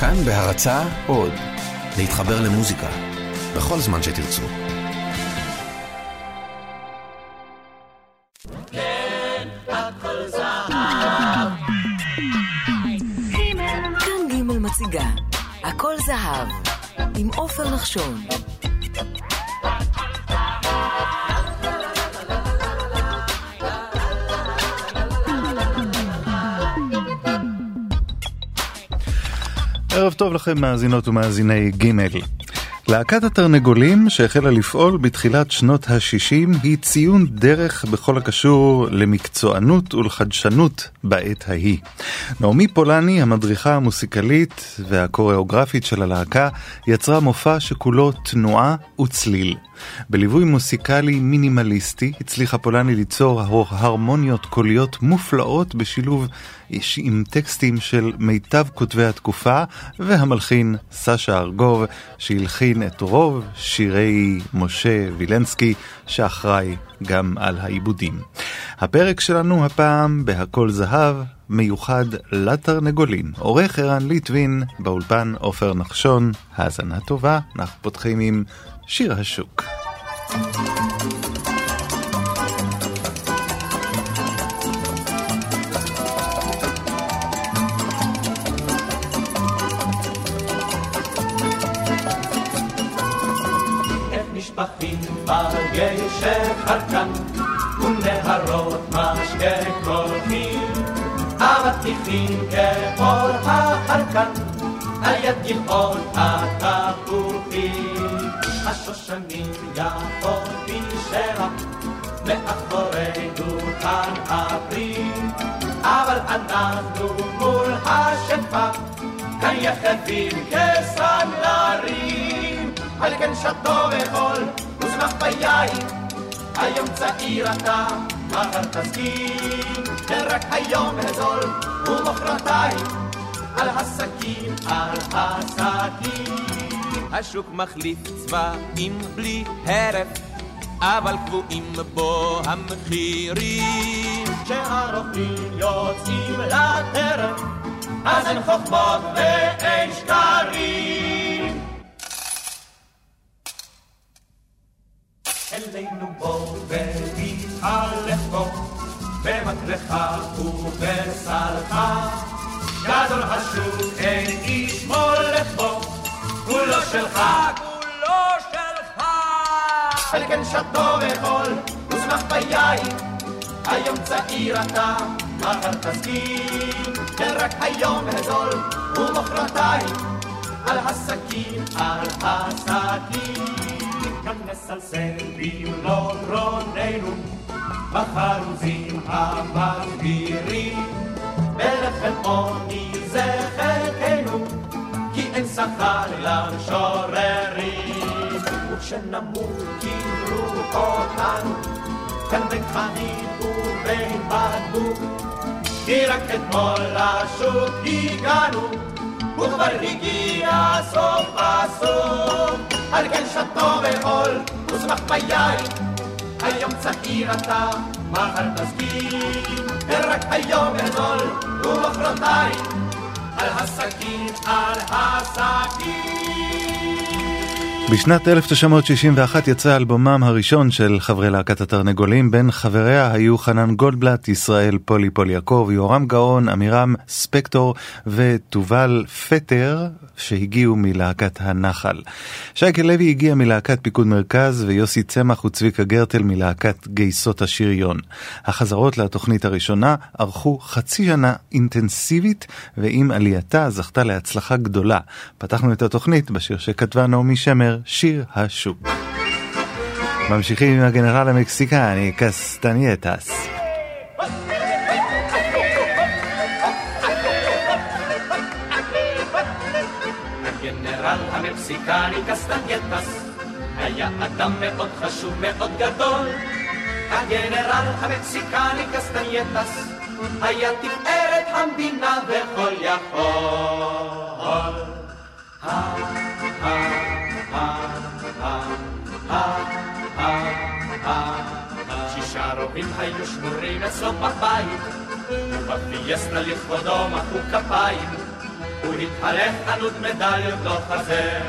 כאן בהרצה עוד, להתחבר למוזיקה, בכל זמן שתרצו. כאן ג' מציגה, הכל זהב, עם עופר נחשון. ערב טוב לכם מאזינות ומאזיני ג' להקת התרנגולים שהחלה לפעול בתחילת שנות ה-60 היא ציון דרך בכל הקשור למקצוענות ולחדשנות בעת ההיא. נעמי פולני, המדריכה המוסיקלית והקוריאוגרפית של הלהקה, יצרה מופע שכולו תנועה וצליל. בליווי מוסיקלי מינימליסטי הצליחה פולני ליצור הרמוניות קוליות מופלאות בשילוב עם טקסטים של מיטב כותבי התקופה והמלחין סשה ארגוב שהלחין את רוב שירי משה וילנסקי שאחראי גם על העיבודים. הפרק שלנו הפעם בהכל זהב מיוחד לתרנגולים. עורך ערן ליטבין, באולפן עופר נחשון. האזנה טובה, אנחנו פותחים עם שיר השוק. נשפכים בגשר חרקן ונהרות משקה קולחים אבטיחים כאור החרקן על יד גבעות התפוחים. השושנים יפות בשרח מאחורי דוכן הפרי אבל אנחנו מול השפע כאן יחדים כסנדלרים. על כן שתו וחול ביין היום צעיר אתה מחר תסכים ורק היום הזול ומחרתיים על הסכין על הסכין השוק מחליף צבעים בלי הרף, אבל קבועים בו המחירים. כשהרופאים יוצאים לטרף, אז אין חוכמות ואין שקרים. אלינו בוא והתהלך בו, במקלך ובסלך. גדול השוק אין איש מולך בו, כולו שלך, כולו שלך. על כן שתו וחול, ושמח ביין. היום צעיר אתה, מחר תסכים, כן רק היום הזול, ומחרתיים, על הסכין, על הסכין. כאן נסלסל במלוא גרוננו, בחרוזים המסבירים, בלחם עוני זה חלקנו. כי אין שכר למשוררים. וכשנמות קיבלו אותנו, כאן בין חנית ובין בקבוק. כי רק אתמול לשוק הגענו, וכבר הגיע סוף הסוף. על כן שתו וחול, ושמח ביין. היום צעיר אתה, מחר תסכים, ורק היום הזול, ומחרתיים. על הסכין, על הסכין. בשנת 1961 יצא אלבומם הראשון של חברי להקת התרנגולים, בין חבריה היו חנן גולדבלט, ישראל פולי פול יעקב, יורם גאון, עמירם ספקטור ותובל פטר, שהגיעו מלהקת הנחל. שייקל לוי הגיע מלהקת פיקוד מרכז, ויוסי צמח וצביקה גרטל מלהקת גייסות השריון. החזרות לתוכנית הראשונה ארכו חצי שנה אינטנסיבית, ועם עלייתה זכתה להצלחה גדולה. פתחנו את התוכנית בשיר שכתבה נעמי שמר, שיר השוק. ממשיכים עם הגנרל המקסיקני קסטנייטס. המקסיקני קסטנייטס היה אדם מאוד חשוב, מאוד גדול. הגנרל המקסיקני קסטנייטס היה תפארת המדינה וכל יכול. רובים היו שמורים אצלו בבית, ובפיאסטה לכבודו מחאו כפיים. הוא ענות מדליות לא חסר.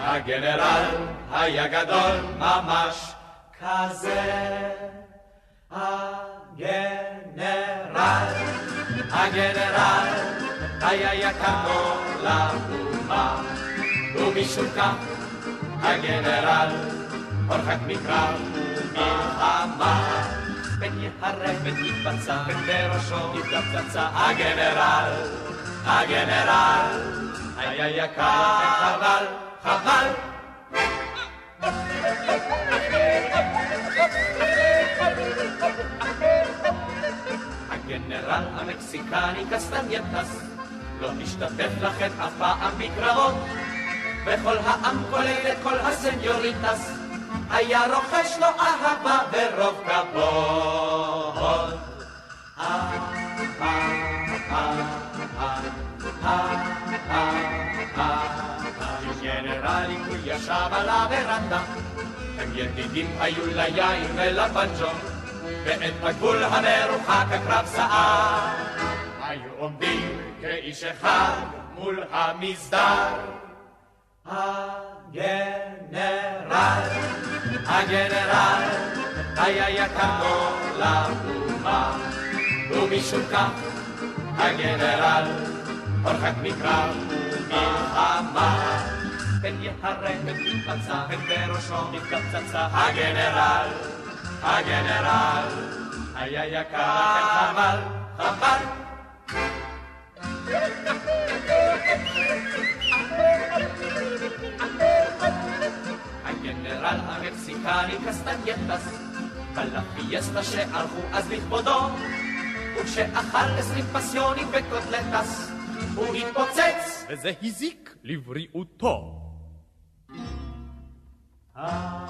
הגנרל היה גדול ממש כזה. הגנרל, הגנרל היה יקר לאומה, ומשום כך הגנרל הורחק מקרב ומלחמה. פן יהרג יתבצע, פן בראשו יפגע פצצה. הגנרל, הגנרל, היה יקר, חבל, חבל. הגנרל המקסיקני קסטנייטס לא השתתף לכם אף פעם בקרבות. וכל העם כולל את כל הסניוריטס. היה רוכש לו אהבה ורוב כבוד. עומדים כאיש אחד מול המסדר. הגנרל, הגנרל, היה יקר לאומה, ומשום כך הגנרל הורחק מקרב ומלחמה. פן יהרג פן יפצע, פן בראשו נפגע פצצה. הגנרל, הגנרל, היה יקר, חבל, חבל. קסטנייטס בא לפיאסטה שערכו אז לכבודו. וכשאכל עשרים פסיונים וקוטלטס הוא התפוצץ. וזה הזיק לבריאותו. וכשהוא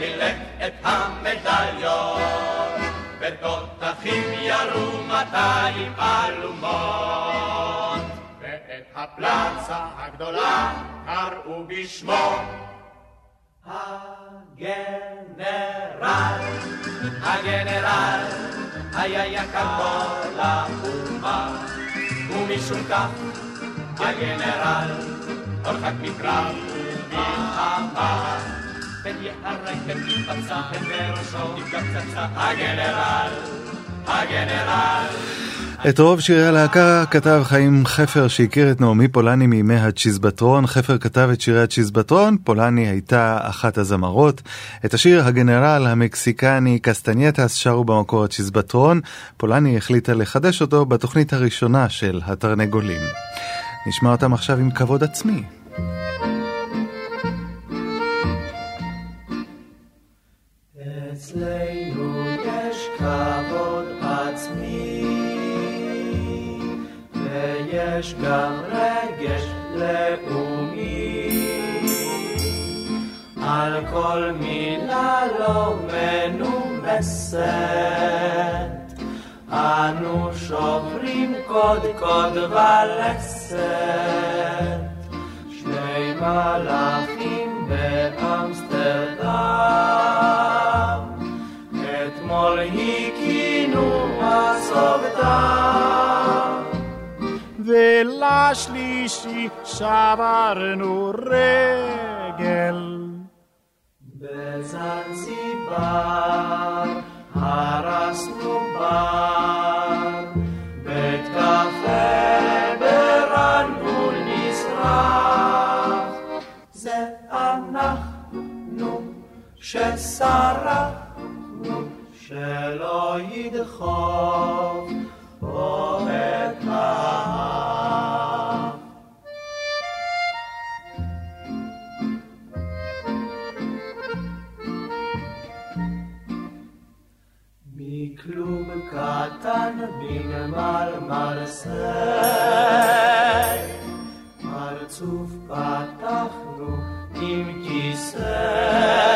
חילק את המדליות ותותחים ירו מאתיים אלומות. ואת הפלצה הגדולה קראו בשמו הגנרל, הגנרל היה יקר כל האומה ומשום כך הגנרל הורחק מקרב ומלחמה פן יהרג פן יפצע בראשו נפגע פצצה הגנרל, הגנרל את רוב שירי הלהקה כתב חיים חפר שהכיר את נעמי פולני מימי הצ'יזבטרון. חפר כתב את שירי הצ'יזבטרון, פולני הייתה אחת הזמרות. את השיר הגנרל המקסיקני קסטנייטס שרו במקור הצ'יזבטרון. פולני החליטה לחדש אותו בתוכנית הראשונה של התרנגולים. נשמע אותם עכשיו עם כבוד עצמי. אצלנו יש כבוד עצמי, ויש גם רגש לאומי. על כל מילה לא מנומסת, אנו שוברים קודקוד ולסת. שני מלאכים באמסטרדם, אתמול הכינו מסורתם. ולשלישי שברנו רגל. בזנזיבר הרסנו בר, בית קפה ברנגול נשרף. זה אנחנו שסרחנו, שלא ידחוף פה את האף. מכלום קטן ממלמל סי, פרצוף פתחנו עם כיסא,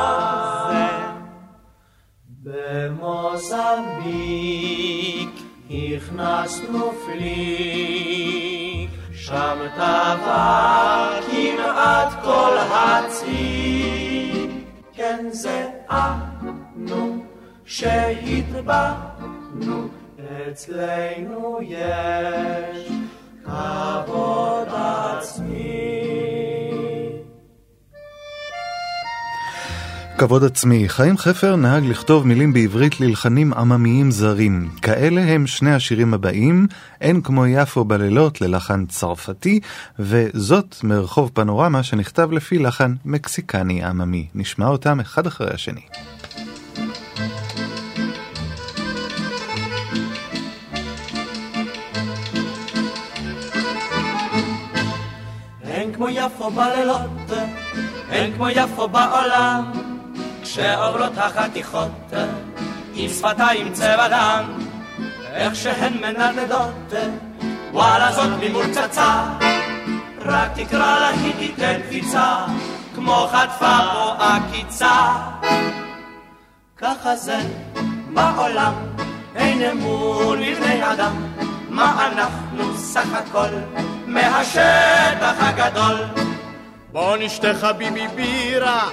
במוזמביק הכנסנו פליק, שם טבע כמעט כל הצי. כן זה אנו שהטבענו, אצלנו יש כבוד עצמי. כבוד עצמי, חיים חפר נהג לכתוב מילים בעברית ללחנים עממיים זרים. כאלה הם שני השירים הבאים, אין כמו יפו בלילות ללחן צרפתי, וזאת מרחוב פנורמה שנכתב לפי לחן מקסיקני עממי. נשמע אותם אחד אחרי השני. אין כמו יפו בלילות, אין כמו יפו בעולם, כשעוברות החתיכות עם שפתיים צבע דם, איך שהן מנדנדות, וואלה זאת ממול פצצה, רק תקרא לה היא תיתן קפיצה, כמו חטפה או עקיצה. ככה זה בעולם, אין אמון לבני אדם, מה אנחנו סך הכל מהשטח הגדול. בוא נשתה חביבי בירה,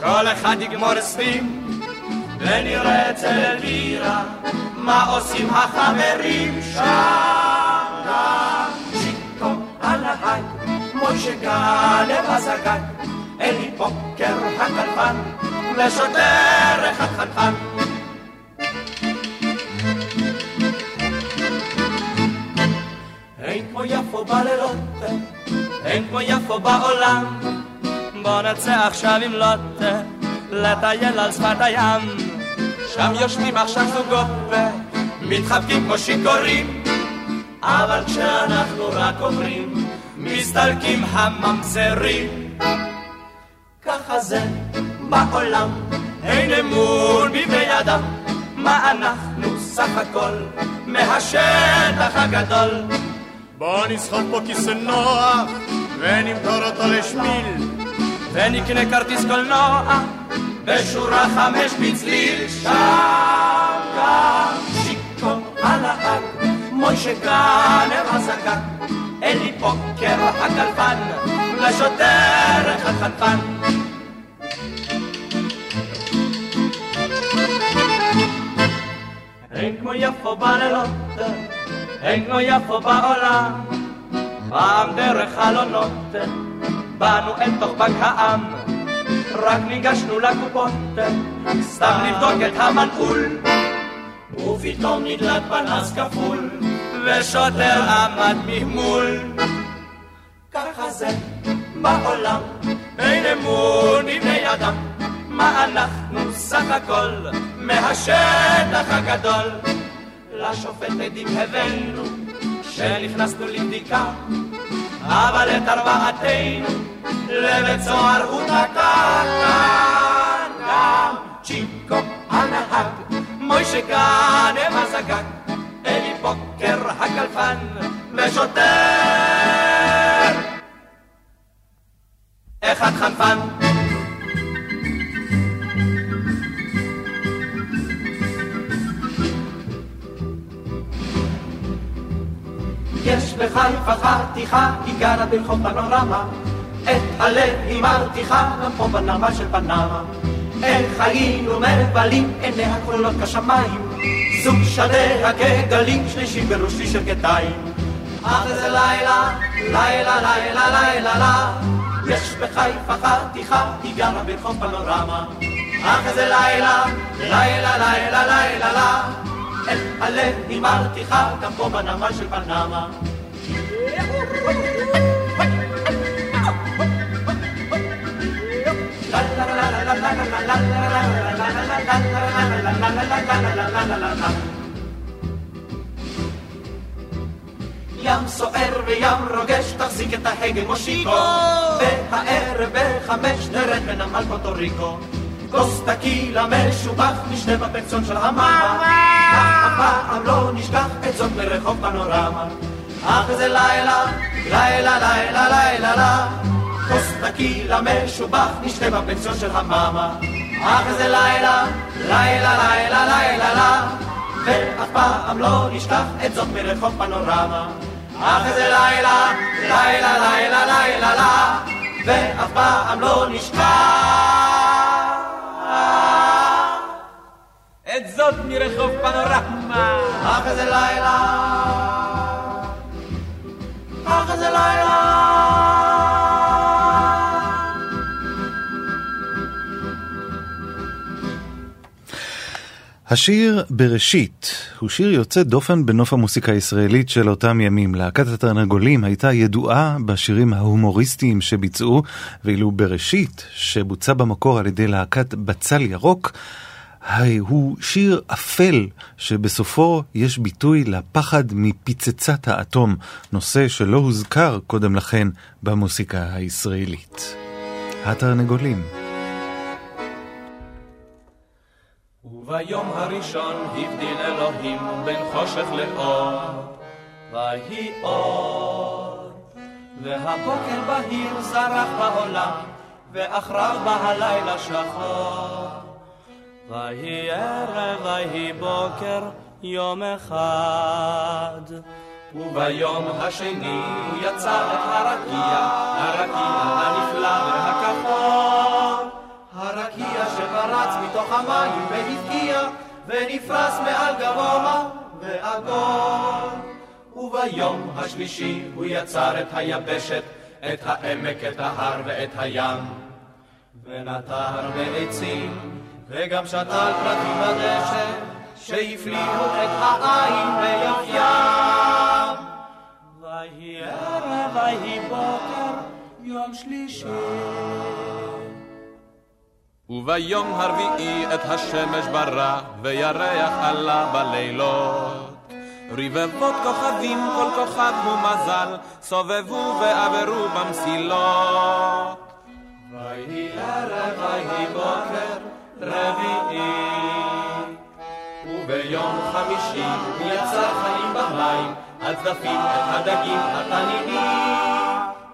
כל אחד יגמור עשרים, ונראה אצל אלבירה, מה עושים החברים שם. גם צ'יקו הנהג, מוישה גלב הזגג, אלי פוקר הכלבן, ושוטר אחד חנפן. אין כמו יפו בלילות, אין כמו יפו בעולם. בוא נצא עכשיו עם לוט, לטייל על שפת הים. שם יושבים עכשיו זוגות ומתחבקים כמו שיכורים. אבל כשאנחנו רק עוברים, מסתלקים הממזרים. ככה זה בעולם, אין אמון בבני אדם. מה אנחנו סך הכל מהשטח הגדול? בוא נסחוב פה כיסא נוח, ונמכור אותו לשמיל. ונקנה כרטיס קולנוע בשורה חמש בצליל שם גם שיקו הנהג מוישה גנר הזגג אלי פוקר הכלבן ושוטר אחד חנפן אין כמו יפו בלילות, אין כמו יפו בעולם, פעם דרך חלונות באנו אל תוך בנק העם, רק ניגשנו לקופות, סתם לבדוק את המנעול. ופתאום נדלק פנס כפול, ושוטר עמד ממול. ככה זה בעולם, אין אמון בבני אדם, מה אנחנו סך הכל מהשטח הגדול. לשופט עדים הבאנו, שנכנסנו לבדיקה, אבל את ארבעתנו לבית סוהר הוא תקע כאן גם צ'יקו הנהג, מוישה גנב הזגג, אלי בוקר הכלבן ושוטר אחד חנפן יש בחיפה חתיכה, היא גרה ברחוב פנורמה. את הלב היא מרתיחה, גם פה של פנמה. איך היינו מבלים, עיניה כחולות כשמיים. זוג שדיה כגלים, שלישי בראשי של כתיים. אך איזה לילה, לילה, לילה, לילה, לה. יש בחיפה חתיכה, היא גרה ברחוב פנורמה. אך איזה לילה, לילה, לילה, לילה, לה. הלב היא מרתיחה, גם פה בנמל של פנמה. ים סוער וים רוגש, תחזיק את ההגה מושיקו. והערב בחמש נרד בנמל פוטוריקו. כוס טקילה משובח, נשתה בפנסיון של המאמה. לא. אך איזה לילה, לילה, לילה, לילה, לילה. כוס טקילה משובח, נשתה בפנסיון של המאמה. אך איזה לילה, לילה, לילה, לילה, לילה. ואף פעם לא נשכח את זאת מרחוב פנורמה. אך איזה לילה, לילה, לילה, לילה, לילה, ואף פעם לא נשכח. את זאת מרחוב פנורמה. אך איזה לילה, אך איזה לילה. השיר בראשית הוא שיר יוצא דופן בנוף המוסיקה הישראלית של אותם ימים. להקת התרנגולים הייתה ידועה בשירים ההומוריסטיים שביצעו, ואילו בראשית, שבוצע במקור על ידי להקת בצל ירוק, הוא שיר אפל שבסופו יש ביטוי לפחד מפצצת האטום, נושא שלא הוזכר קודם לכן במוסיקה הישראלית. התרנגולים וביום הראשון הבדיל אלוהים בין חושך לאור, ויהי אור. והבוקר בהיר זרח בעולם, ואחריו בא הלילה שחור. ויהי ערב, ויהי בוקר, יום אחד. וביום השני הוא יצר את הרקיע, הרקיע הנפלא והכחול. הרקיע שפרץ מתוך המים והבקיע, ונפרס מעל גבוה ועגול. וביום השלישי הוא יצר את היבשת, את העמק, את ההר ואת הים. ונטר בעצים, וגם שתל פרטים בדשא, שהפליאו את העין ביופיים. ויהי ערב, ויהי בוקר, יום שלישי. וביום הרביעי את השמש ברא, וירח עלה בלילות. רבבות כוכבים, כל כוכב הוא מזל, סובבו ועברו במסילות. ויהי ערב, ויהי בוקר, רביעי. וביום חמישי הוא יצר חיים במים, הצדפים, את הדגים, התנינים.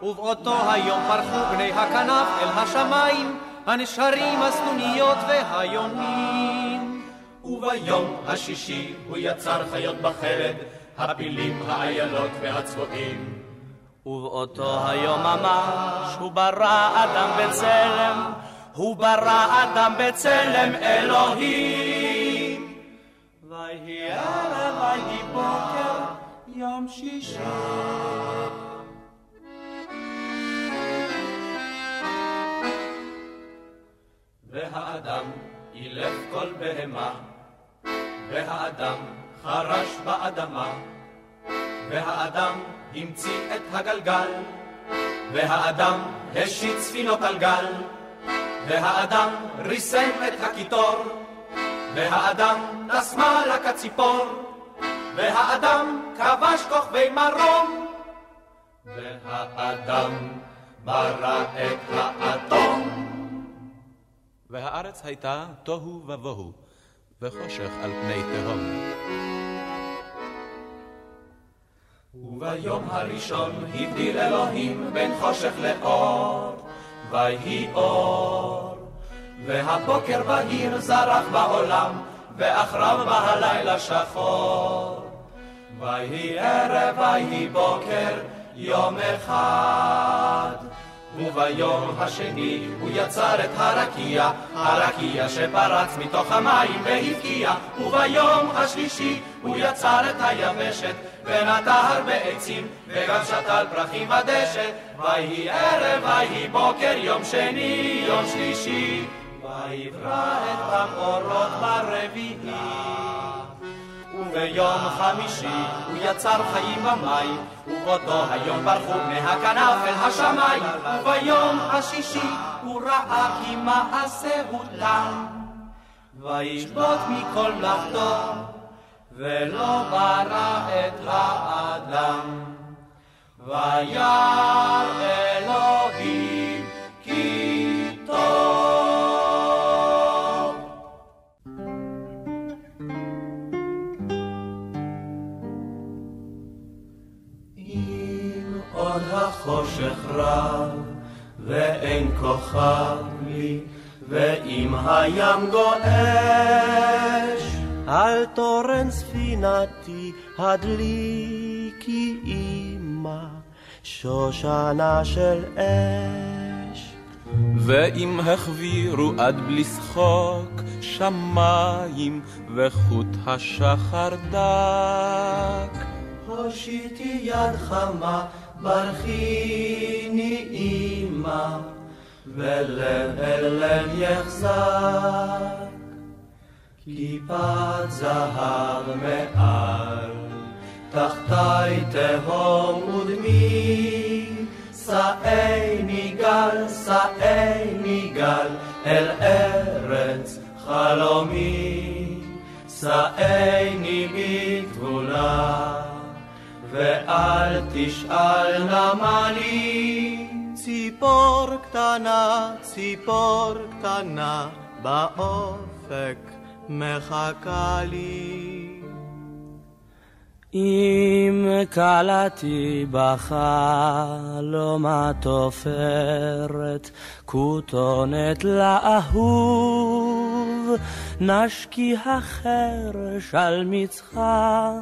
ובאותו היום פרחו בני הכנף אל השמיים, הנשרים, הסנוניות והיונים. וביום השישי הוא יצר חיות בחרד, הפילים, האיילות והצבועים. ובאותו היום ממש הוא ברא אדם בצלם, הוא ברא אדם בצלם אלוהים. ויהי ערב, ויהי בוקר, יום שישי. והאדם אילף כל בהמה, והאדם חרש באדמה, והאדם המציא את הגלגל, והאדם השיט ספינות על גל, והאדם ריסם את הקיטור, והאדם טס מעלה כציפור, והאדם כבש כוכבי מרום, והאדם ברא את האטום. והארץ הייתה תוהו ובוהו, וחושך על פני תהום. וביום הראשון הבדיל אלוהים בין חושך לאור, ויהי אור. והבוקר בהיר זרח בעולם, ואחריו בא הלילה שחור. ויהי ערב, ויהי בוקר, יום אחד. וביום השני הוא יצר את הרקיע, הרקיע שפרץ מתוך המים והבקיע, וביום השלישי הוא יצר את היבשת, ונטר בעצים, וגם שתל פרחים בדשא, ויהי ערב, ויהי בוקר, יום שני, יום שלישי, ויברא את המאורות ברביעי. וביום חמישי הוא יצר חיים במים, ובאותו היום ברחו בני הכנף אל השמיים, וביום השישי הוא ראה כי מעשהו תם, וישבות מכל מלאכתו, ולא ברא את האדם. וירא אלוהים כי טוב. אם עוד החושך רב ואין כוכב לי ואם הים גועש על תורן ספינתי הדליקי אימה שושנה של אש. ואם החבירו עד בלי שחוק שמיים וחוט השחר דק. הושיטי יד חמה, ברכיני אימה, ולב אל לב יחזק. כיפת זהב מעל, תחתי תהום ודמי, שאי גל, שאי גל, אל ארץ חלומי, שאי בתבונה, ואל תשאל נא לי. ציפור קטנה, ציפור קטנה, באופק מחכה לי. אם קלעתי בחלום התופרת, כותונת לאהוב, נשקי החרש על מצחה,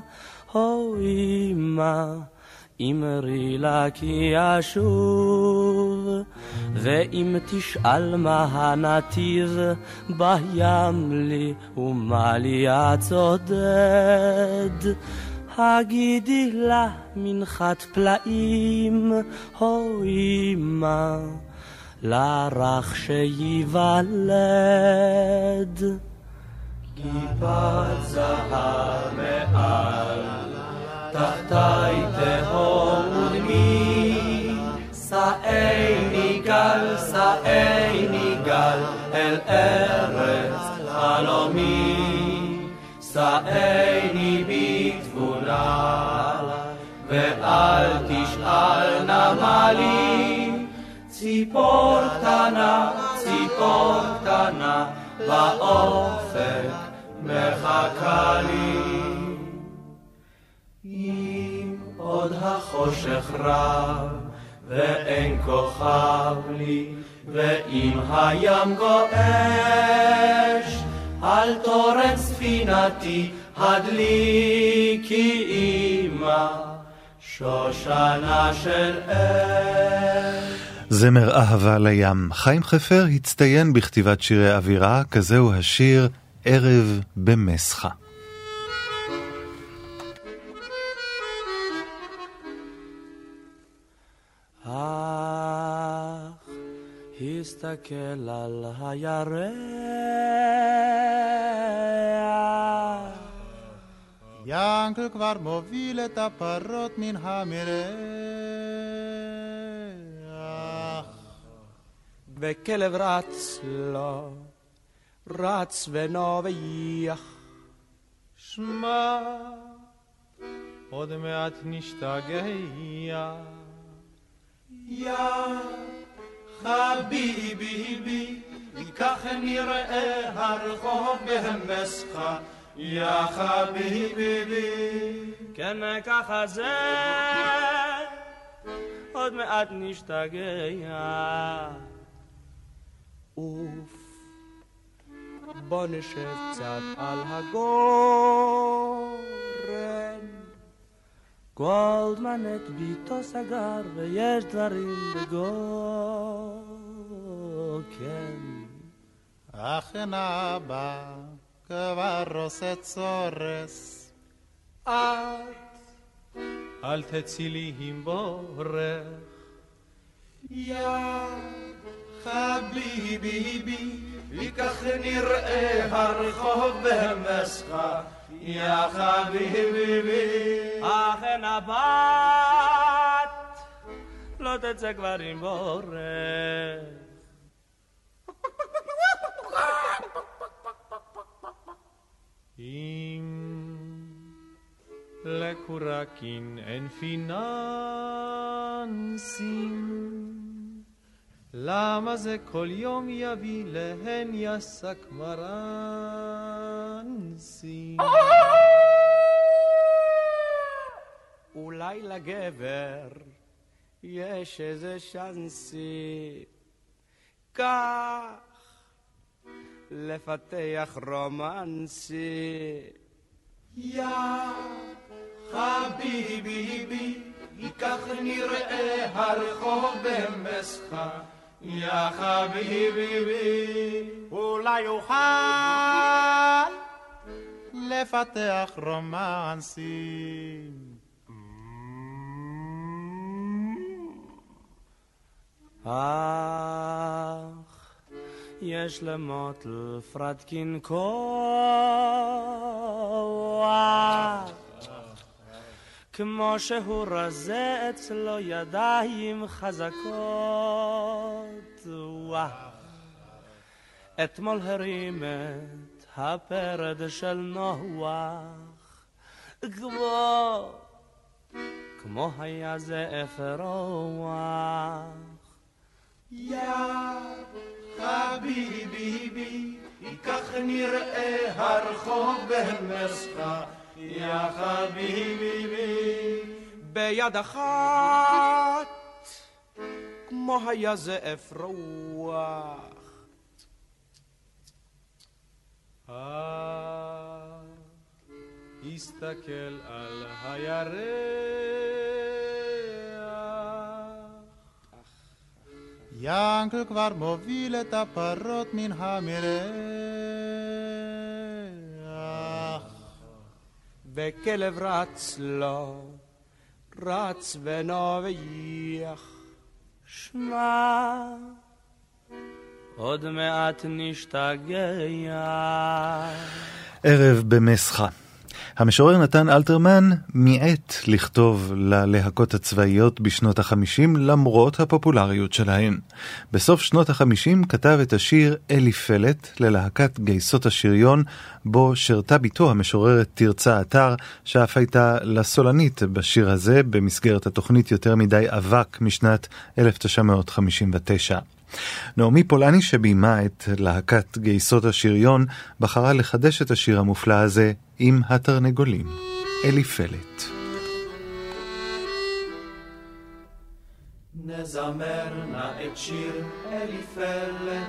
הו אמא. אמרי לה כי אשוב, ואם תשאל מה הנתיב, בים לי ומה לי הצודד. הגידי לה מנחת פלאים, הו אמא, לרך שייוולד. כיפת זהב מעל תחתי תהום ודמי, שאי ניגל, שאי ניגל, אל ארץ חלומי, שאיני בתבונה, ואל תשאל נא לי, ציפור קטנה, ציפור קטנה, באופק מחכה לי. עוד החושך רב, ואין כוכב לי, ואם הים גועש, על תורן ספינתי הדליקי אימה, שושנה של אש. זמר אהבה לים. חיים חפר הצטיין בכתיבת שירי אווירה, כזהו השיר ערב במסחה. אך הסתכל על הירח. ינקל כבר מוביל את הפרות מן המרח. וכלב רץ לו, רץ ונובח. שמע, עוד מעט נשתגע. יא חביבי, כך נראה הרחוב בהמסך, יא חביבי. כן, ככה זה, עוד מעט נשתגע. אוף, בוא נשב קצת על הגורן. גולדמן את ביתו סגר ויש דברים בגוקן. אכן אבא כבר עושה צורס. את אל תצאי לי עם בורך. יא חביבי, וכך נראה הרחוב במסחה. יא חביבי, אכן הבת לא תצא כבר עם בורך. אם לקורקין אין פינה נסים. למה זה כל יום יביא להן יסק מרנסים? אולי לגבר יש איזה שאנסי. כך לפתח רומנסי. יא חביבי כך נראה הרחוב במסחה יא חביבי אולי אוכל לפתח רומנסים. אך יש למוטל פרדקין כוח כמו שהוא רזה אצלו ידיים חזקות. אתמול הרים את הפרד של נוח. כמו כמו היה זה אפרוח יא חביבי, כך נראה הרחוב במסחה, יא חביבי. ביד אחת, כמו היה זאף רוח. הסתכל על הירח ינקל כבר מוביל את הפרות מן המרח. וכלב רץ לו, רץ ונובח. שמע, עוד מעט נשתגע. ערב במסחה. המשורר נתן אלתרמן מיעט לכתוב ללהקות הצבאיות בשנות החמישים למרות הפופולריות שלהן. בסוף שנות החמישים כתב את השיר אלי פלט ללהקת גייסות השריון, בו שרתה בתו המשוררת תרצה אתר, שאף הייתה לסולנית בשיר הזה במסגרת התוכנית יותר מדי אבק משנת 1959. נעמי פולני שביימה את להקת גייסות השריון, בחרה לחדש את השיר המופלא הזה עם התרנגולים. אליפלת. נזמר נא את שיר אליפלת,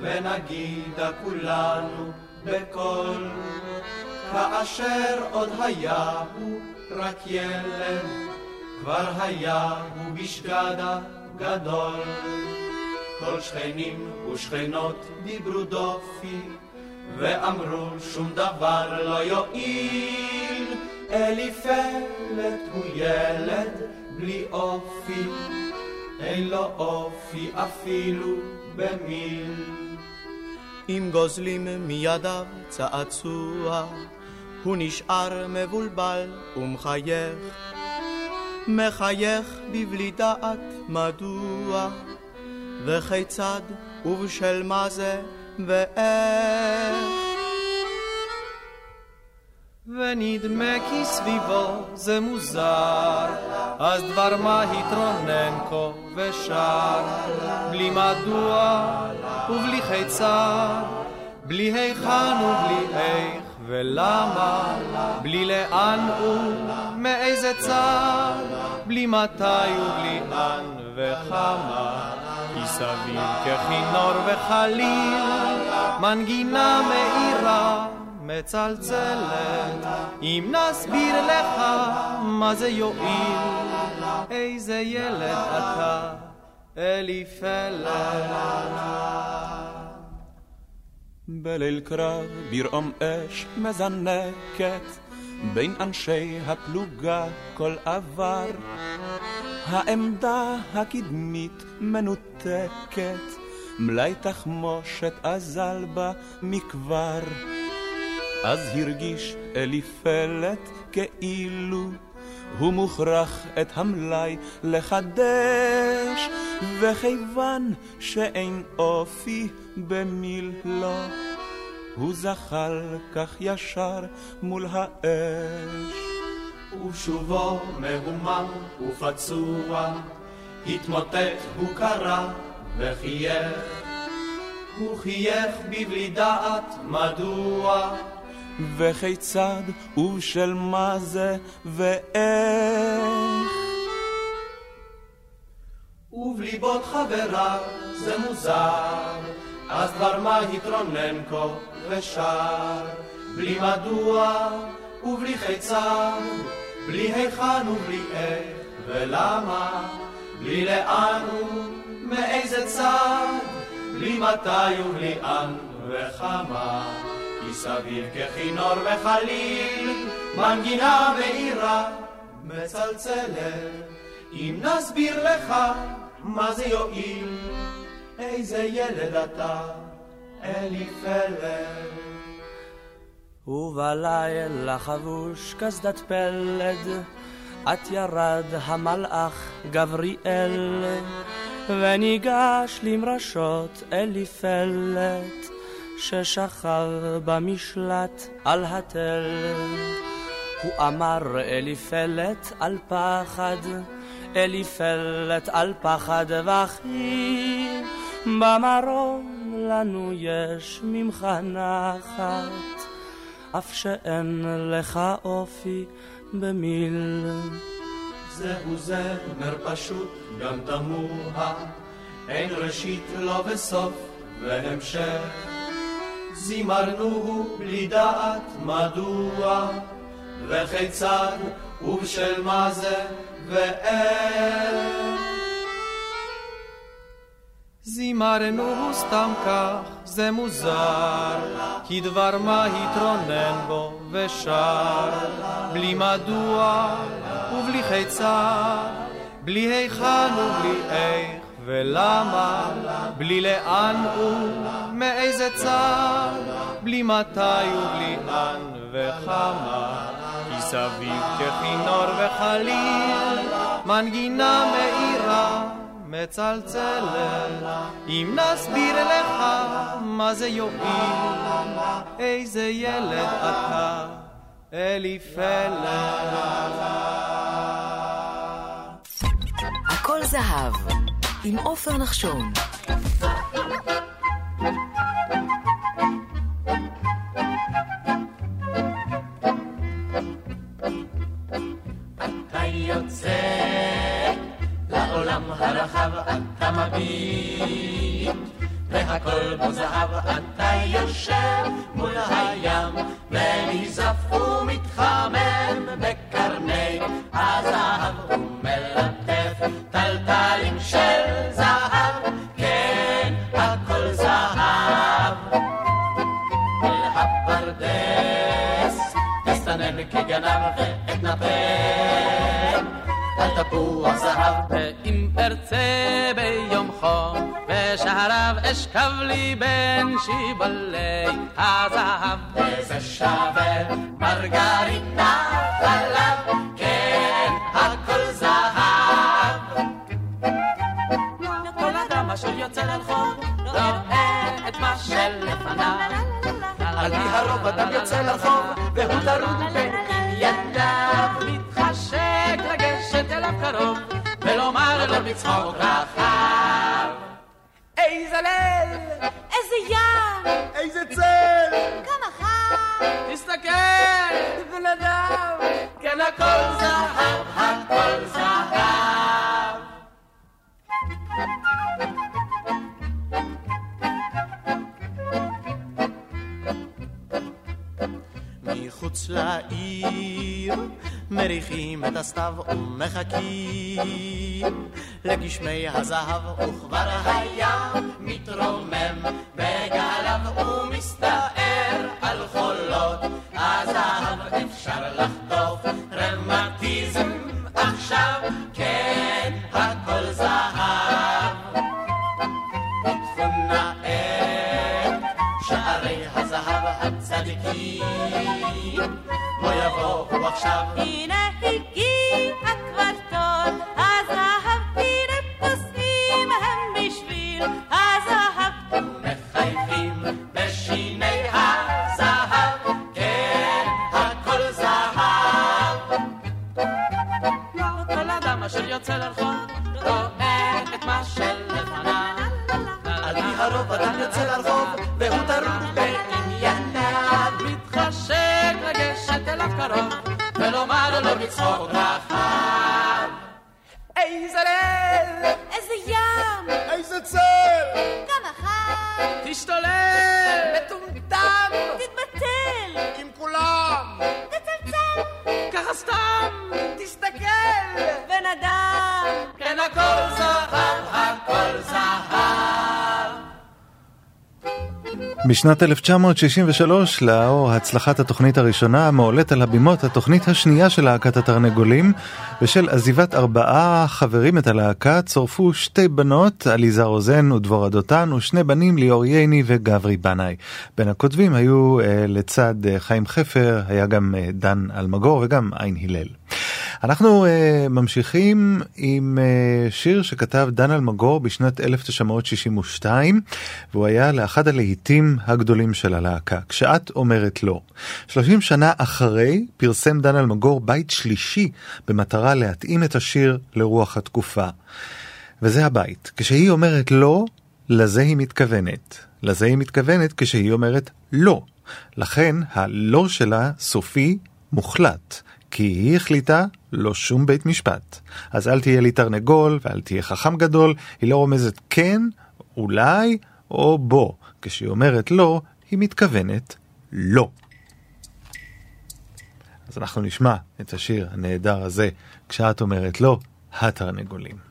ונגידה כולנו בקול, כאשר עוד היה הוא רק ילד, כבר היה הוא בשגדה גדול. כל שכנים ושכנות דיברו דופי, ואמרו שום דבר לא יועיל. אליפלת הוא ילד בלי אופי, אין לו אופי אפילו במיל. אם גוזלים מידיו צעצוע, הוא נשאר מבולבל ומחייך, מחייך בבלי דעת מדוע. וכיצד ובשל מה זה ואיך. ונדמה כי סביבו זה מוזר, אז דבר מה התרונן כה ושר, בלי מדוע ובלי כיצד, בלי היכן ובלי איך ולמה, בלי לאן ומאיזה צד, בלי מתי ובלי אן וכמה. מסביב ככינור וחליל, מנגינה מאירה מצלצלת, אם נסביר לך מה זה יועיל, איזה ילד אתה, אליפלת. בליל קרב ברעום אש מזנקת בין אנשי הפלוגה כל עבר העמדה הקדמית מנותקת, מלאי תחמושת אזל בה מכבר. אז הרגיש אליפלת כאילו הוא מוכרח את המלאי לחדש, וכיוון שאין אופי במילו, הוא זחל כך ישר מול האש. ושובו מהומם ופצוע, התמוטט, הוא קרא וחייך. הוא חייך בבלי דעת מדוע. וכיצד ובשל מה זה ואיך. ובליבות חבריו זה מוזר, אז דבר מה התרונן כה ושר, בלי מדוע ובלי חיצר, בלי היכן ובלי איך ולמה, בלי לאן ומאיזה צד, בלי מתי ובלי אן וכמה, כי סביב ככינור וחליל, מנגינה מאירה מצלצלת. אם נסביר לך מה זה יועיל, איזה ילד אתה, אליפלד. ובלילה חבוש קסדת פלד, את ירד המלאך גבריאל, וניגש למרשות אליפלת, ששכב במשלט על התל. הוא אמר אליפלת על פחד, אליפלת על פחד וכי, במרום לנו יש ממך נחת, אף שאין לך אופי במיל. זהו זמר פשוט, גם תמוה, אין ראשית לא וסוף והמשך. זימרנו בלי דעת מדוע, וכיצד ובשל מה זה ואיך. זימרנו סתם כך, זה מוזר, כי דבר מה התרונן בו ושר, בלי מדוע ובלי חיצר, בלי היכן ובלי איך ולמה, בלי לאן ומאיזה צד, בלי מתי ובלי אן וכמה. מסביב ככינור וחליל, מנגינה מאירה, מצלצלת. אם נסביר לך מה זה יועיל, איזה ילד אתה, אליפלד. הכל זהב, עם עופר נחשון. הרחב אתה מביט, והכל בו זהב אתה יושב מול הים, ונזף ומתחמם בקרני הזהב, ומלטף טלטלים של זהב, כן, הכל זהב. אל הפרדס תסתנן כגנב תפוח זהב. ואם ארצה ביום חום, בשעריו אשכב לי בין שיבולי הזהב. וזה שווה מרגריטה חלב, כן, הכל זהב. כל אדם אשר יוצא לרחוב, רואה את מה שלפניו. על פי הרוב אדם יוצא לרחוב, והוא טרוד קרוב, ולומר לו בצחוק רחב. איזה ליל! איזה ים! איזה צל! כמה חם! תסתכל, בן אדם! כן, הכל זהב, הכל זהב! מחוץ לעיר מריחים את הסתיו ומחכים. לגשמי הזהב וכבר היה מתרומם בגליו ומסתער על חולות. הזהב אפשר לחטוף רמטיזם עכשיו כן הכל זהב הצדיקים. בוא יבואו עכשיו. הנה הגיע כבר ים! איזה צל! גם אחד! תשתולל! מטומטם! תתבטל! עם כולם! תצלצל! ככה סתם! תסתכל! בן אדם! כן הכל זהב, הכל זהב! בשנת 1963, לאור הצלחת התוכנית הראשונה, מועלית על הבימות התוכנית השנייה של להקת התרנגולים, בשל עזיבת ארבעה חברים את הלהקה, צורפו שתי בנות, עליזה רוזן ודבורה דותן, ושני בנים, ליאור ייני וגברי בנאי. בין הכותבים היו אה, לצד אה, חיים חפר, היה גם אה, דן אלמגור וגם עין הלל. אנחנו uh, ממשיכים עם uh, שיר שכתב דן אלמגור בשנת 1962, והוא היה לאחד הלהיטים הגדולים של הלהקה, כשאת אומרת לא. 30 שנה אחרי פרסם דן אלמגור בית שלישי במטרה להתאים את השיר לרוח התקופה. וזה הבית. כשהיא אומרת לא, לזה היא מתכוונת. לזה היא מתכוונת כשהיא אומרת לא. לכן הלא שלה סופי מוחלט. כי היא החליטה לא שום בית משפט. אז אל תהיה לי תרנגול ואל תהיה חכם גדול, היא לא רומזת כן, אולי או בוא. כשהיא אומרת לא, היא מתכוונת לא. אז אנחנו נשמע את השיר הנהדר הזה, כשאת אומרת לא, התרנגולים.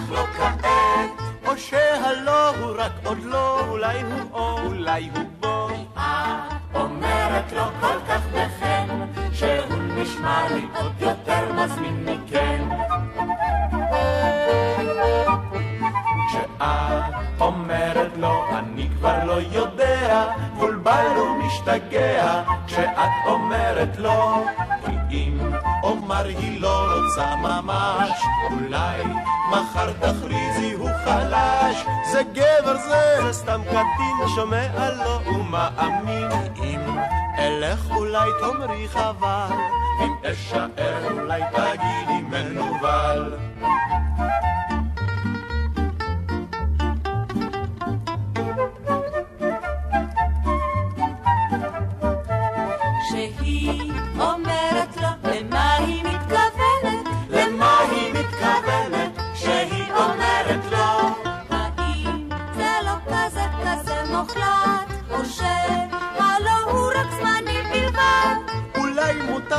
אך לא כעת? או שהלא הוא רק עוד לא, אולי הוא או אולי הוא בו. את אומרת לו כל כך בחן, שהוא נשמע לי עוד יותר מזמין מכן. כשאת אומרת לו, אני כבר לא יודע, מבולבל ומשתגע, כשאת אומרת לו, כי אם אומר היא לא רוצה ממש, אולי מחר תכריזי הוא חלש, זה גבר זה, זה סתם קטין שומע לו ומאמין, אם אלך אולי תאמרי חבל, אם אשאר אולי תגידי מנוול.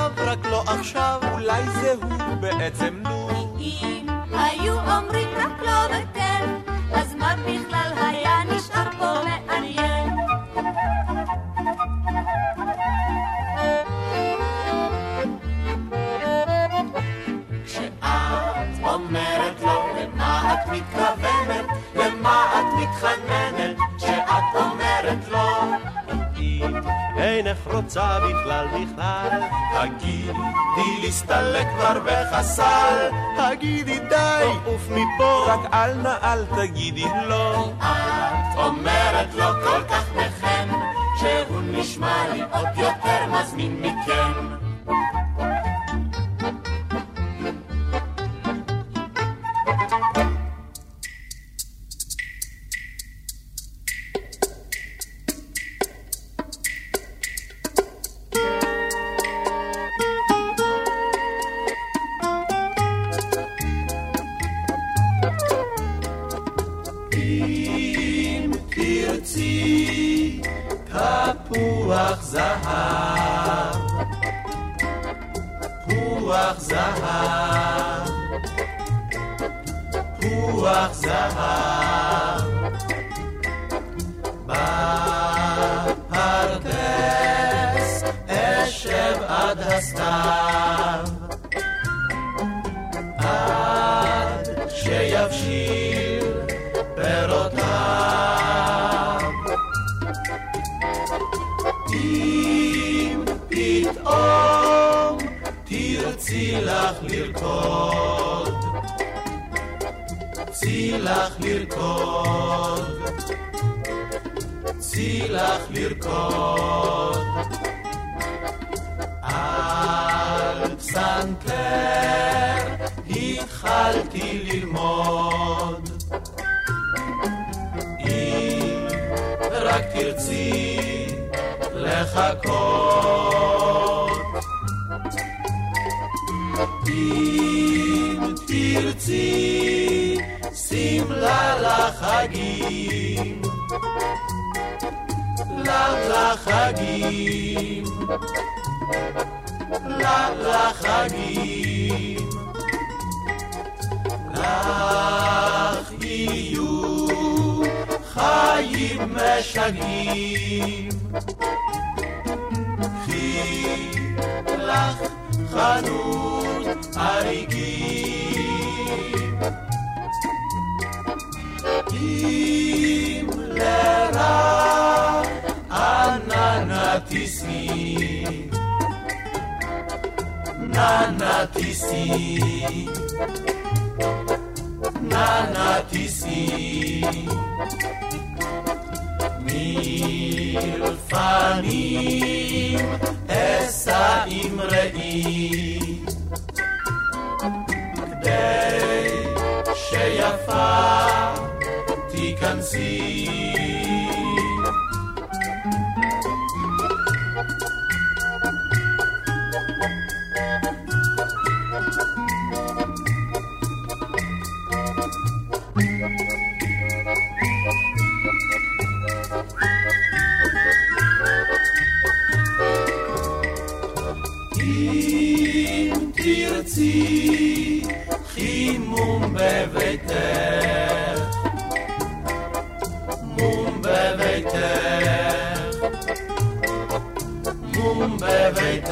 מוטב רק לא עכשיו, אולי זה הוא בעצם נו. אם היו אומרים רק לא וכן, אז מה בכלל היה נשאר פה מעניין? כשאת אומרת לו למה את מתכוונת? למה את מתחננת? אינך רוצה בכלל בכלל, הגידי להסתלק כבר בחסל, הגידי די, עוף מפה, רק אל נא אל תגידי לא. את אומרת לו כל כך בחן, שהוא נשמע לי עוד יותר מזמין מכן. רק תרצי לחכות, אם תרצי שמלה לחגים, לחגים. לחגים. לך משגעים. קחי לך חנות אריגים. אם לרע אנא תשניא Nanatisi Nanatisi מלפנים אשא אמראי כדי שיפה תיכנסי חימום בביתך, מום בביתך, מום בביתך.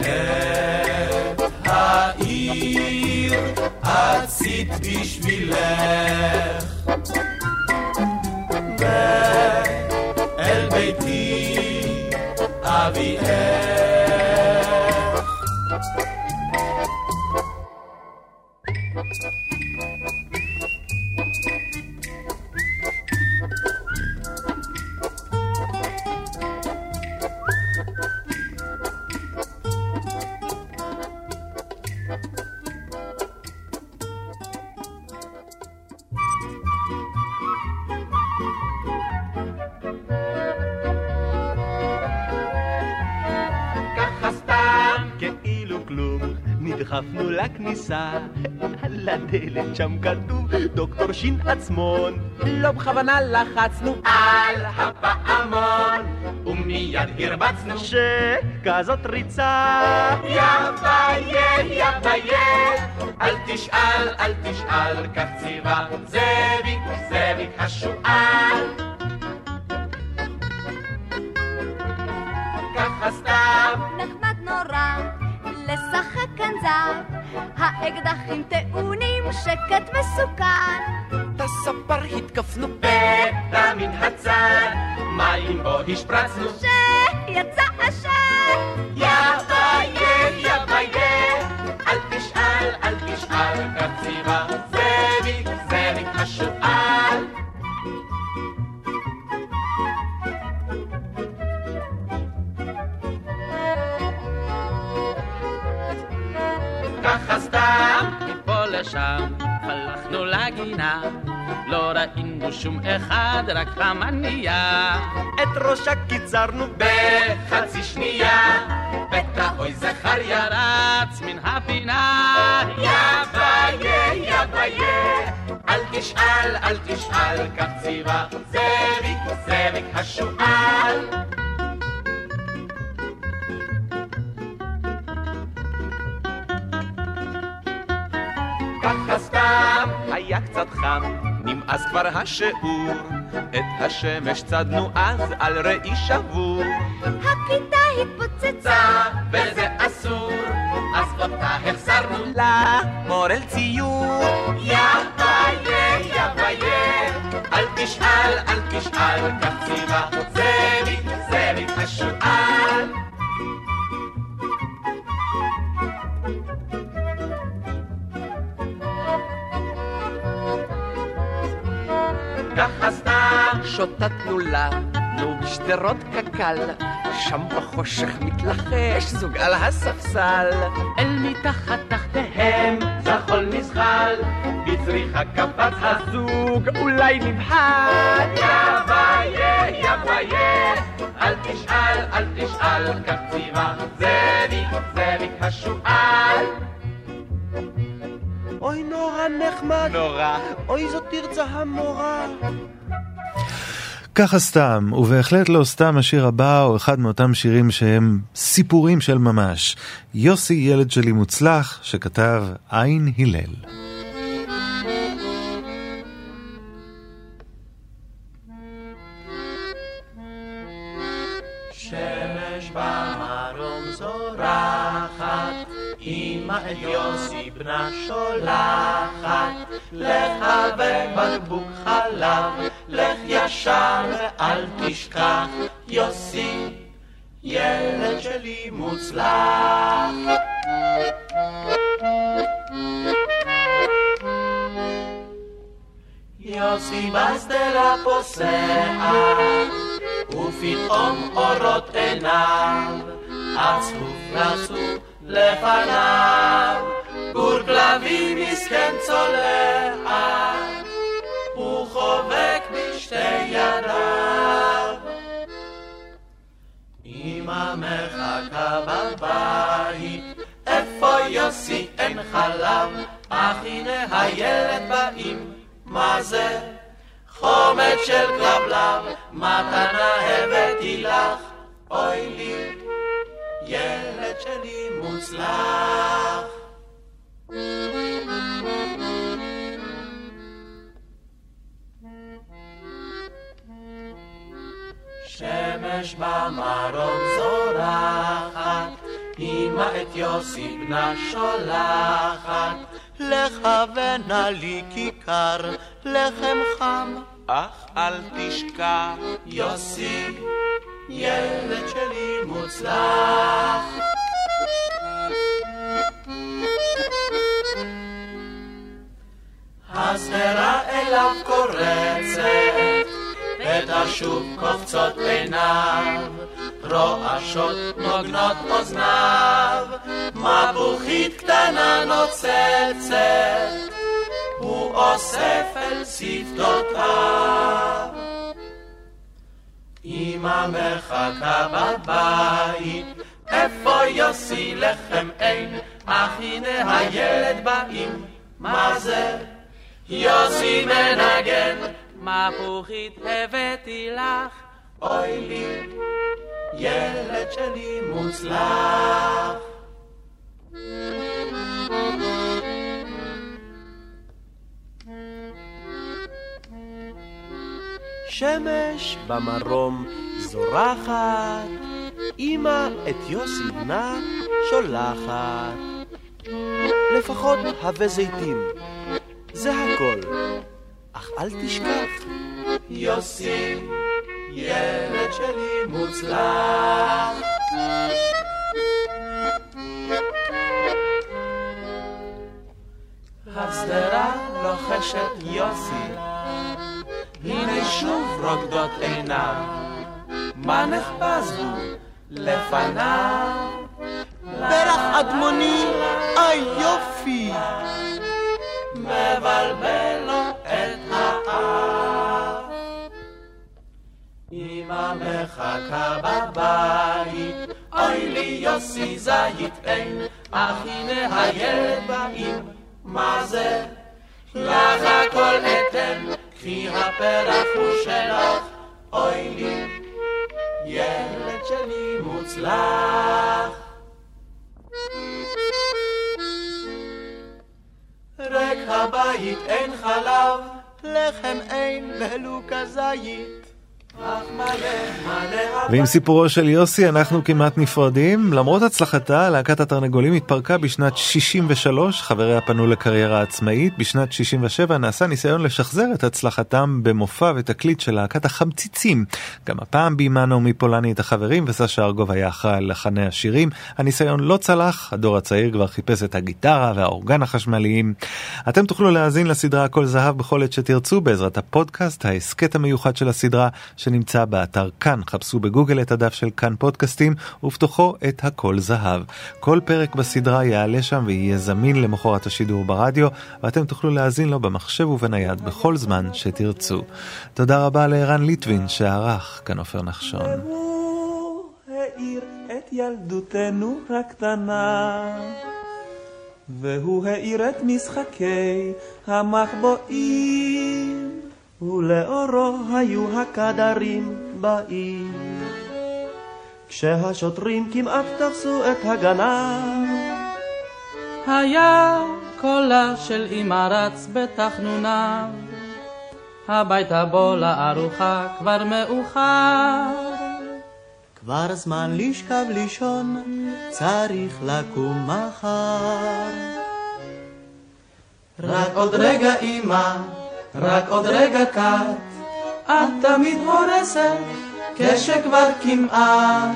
את העיר עשית בשבילך, עצמון. לא בכוונה לחצנו על הפעמון, ומיד הרבצנו שכזאת ריצה. יא ביה, יא ביה, אל תשאל, אל תשאל, כך ציווה זאביק, זאביק השועל. שום אחד, רק המנייה את ראשה קיצרנו בחצי שנייה. פתע אוי זכריה רץ מן הפינה. יא ביה, יא ביה אל תשאל, אל תשאל, כך ציווה זאביק, זאביק השועל. ככה סתם היה קצת חם, נמאס כבר השיעור, את השמש צדנו אז על ראי שבור. הכיתה התפוצצה, וזה אסור, אז אותה החזרנו למורל ציור. יא ביה, יא ביה, אל תשאל, אל תשאל, כך ציווה זאביק, זאביק השועל. שוטטנו לנו בשדרות קק"ל שם בחושך מתלחש זוג על הספסל, אל מתחת תחתיהם זחול נזחל, בצריחה קפץ הזוג, אולי נבחר. יא ויה, יא ויה, אל תשאל, אל תשאל, כך ציווה זאביק, זאביק השועל. אוי נורא נחמד. נורא. אוי זאת תרצה המורה. ככה סתם, ובהחלט לא סתם השיר הבא הוא אחד מאותם שירים שהם סיפורים של ממש. יוסי ילד שלי מוצלח, שכתב עין הלל. אמא יוסי בנה שולחת, לחבק בקבוק חלב, לך ישר ואל תשכח, יוסי, ילד שלי מוצלח. יוסי בשדרה פוסע, ופתאום אורות עיניו, עצוב רצו לפניו, גור כלבים מסכן צולע, הוא חובק בשתי ידיו. אמא מחכה בבית, איפה יוסי אין חלב, אך הנה הילד באים, מה זה? חומץ של כלבלב, מתנה הבאתי לך, אוי לי. ילד שלי מוצלח. שמש במרום זורחת, אמא את יוסי בנה שולחת, לכוון לי כיכר, לחם חם, אך אל תשכח, יוסי ילד שלי מוצלח. השדרה אליו קורצת, ותשוב קופצות עיניו, רועשות נוגנות אוזניו, מבוכית קטנה נוצצת, הוא אוסף אל שפתותיו. אמא מחכה בבית, איפה יוסי לחם אין, אך הנה הילד באים, מה זה? יוסי מנגן, מפוחית הבאתי לך, אוי לי, ילד שלי מוצלח. שמש במרום זורחת, אמא את יוסי בנה שולחת. לפחות הווה זיתים, זה הכל, אך אל תשכח. יוסי, ילד שלי מוצלח. השדרה לוחשת יוסי הנה שוב רוקדות עיניו, מה נחפז הוא לפניו? פרח אדמוני, איי יופי! מבלבל לו את האף. אמא מחכה בבית, אוי לי יוסי זית אין, אך הנה הילד באים, מה זה? לך הכל אתן, קחי הפרח הוא שלך, אוי לי, ילד שלי מוצלח. ריק הבית אין חלב, לחם אין ולו כזית. ועם סיפורו של יוסי אנחנו כמעט נפרדים. למרות הצלחתה, להקת התרנגולים התפרקה בשנת 63, חבריה פנו לקריירה עצמאית. בשנת 67 נעשה ניסיון לשחזר את הצלחתם במופע ותקליט של להקת החמציצים. גם הפעם ביימה נעמי פולני את החברים וסשה ארגוב היה אחראי על לחני השירים. הניסיון לא צלח, הדור הצעיר כבר חיפש את הגיטרה והאורגן החשמליים. אתם תוכלו להאזין לסדרה הכל זהב בכל עת שתרצו בעזרת הפודקאסט, ההסכת המיוחד של הסדרה. שנמצא באתר כאן. חפשו בגוגל את הדף של כאן פודקאסטים, ובתוכו את הכל זהב. כל פרק בסדרה יעלה שם ויהיה זמין למחרת השידור ברדיו, ואתם תוכלו להאזין לו במחשב ובנייד בכל זמן שתרצו. תודה רבה לערן ליטבין שערך כאן עופר נחשון. ילדותנו הקטנה. והוא האיר את משחקי המחבואים, ולאורו היו הקדרים באים. כשהשוטרים כמעט תפסו את הגנב, היה קולה של אמא רץ בתחנוניו, הביתה בוא לארוחה כבר מאוחר. כבר זמן לשכב לישון, צריך לקום מחר. רק עוד רגע אמא, רק עוד רגע קט, את תמיד הורסת, כשכבר כמעט.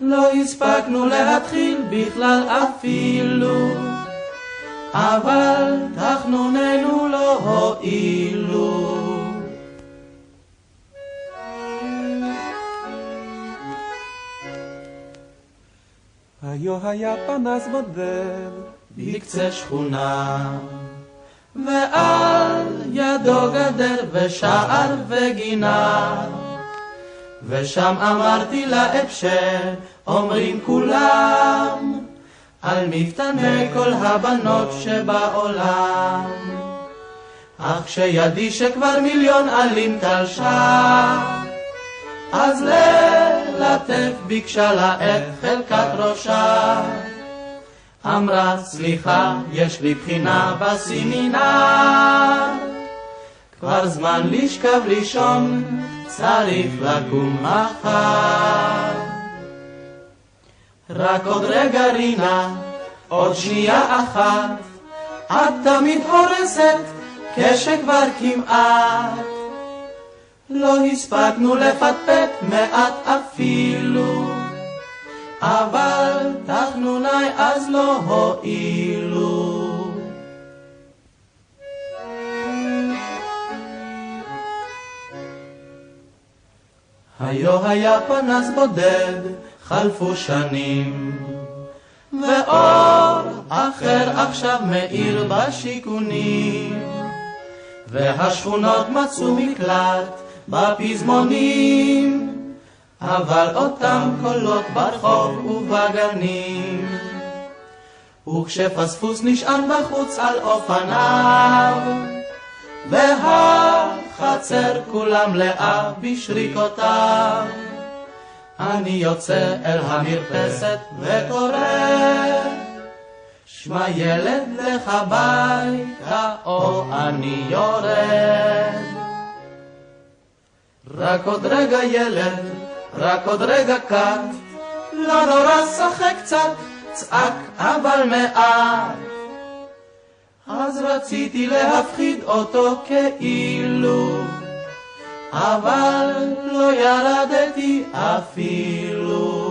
לא הספקנו להתחיל בכלל אפילו, אבל תחנוננו לא הועילו. היו היה פנס בודד בקצה שכונה ועל ידו גדר ושער וגינה ושם אמרתי לה את שאומרים כולם על מפתני כל הבנות שבעולם אך כשידי שכבר מיליון עלים תלשה אז ללטף ביקשה לה את חלקת ראשה. אמרה, סליחה, יש לי בחינה בסמינר. כבר זמן לשכב לישון, צריך לקום מחר. רק עוד רגע רינה, עוד שנייה אחת, את תמיד הורסת כשכבר כמעט. לא הספקנו לפטפט מעט אפילו, אבל תחנוני אז לא הועילו. היו היה פנס בודד, חלפו שנים, ואור אחר עכשיו מאיר בשיכונים, והשכונות מצאו מקלט בפזמונים, אבל אותם קולות ברחוב ובגנים. וכשפספוס נשען בחוץ על אופניו, והחצר כולם לאה בשריקותיו, אני יוצא אל המרפסת וקורא, שמע ילד לך ביתה או אני יורד. רק עוד רגע ילד, רק עוד רגע קט, לא נורא שחק קצת, צעק אבל מעט. אז רציתי להפחיד אותו כאילו, אבל לא ירדתי אפילו.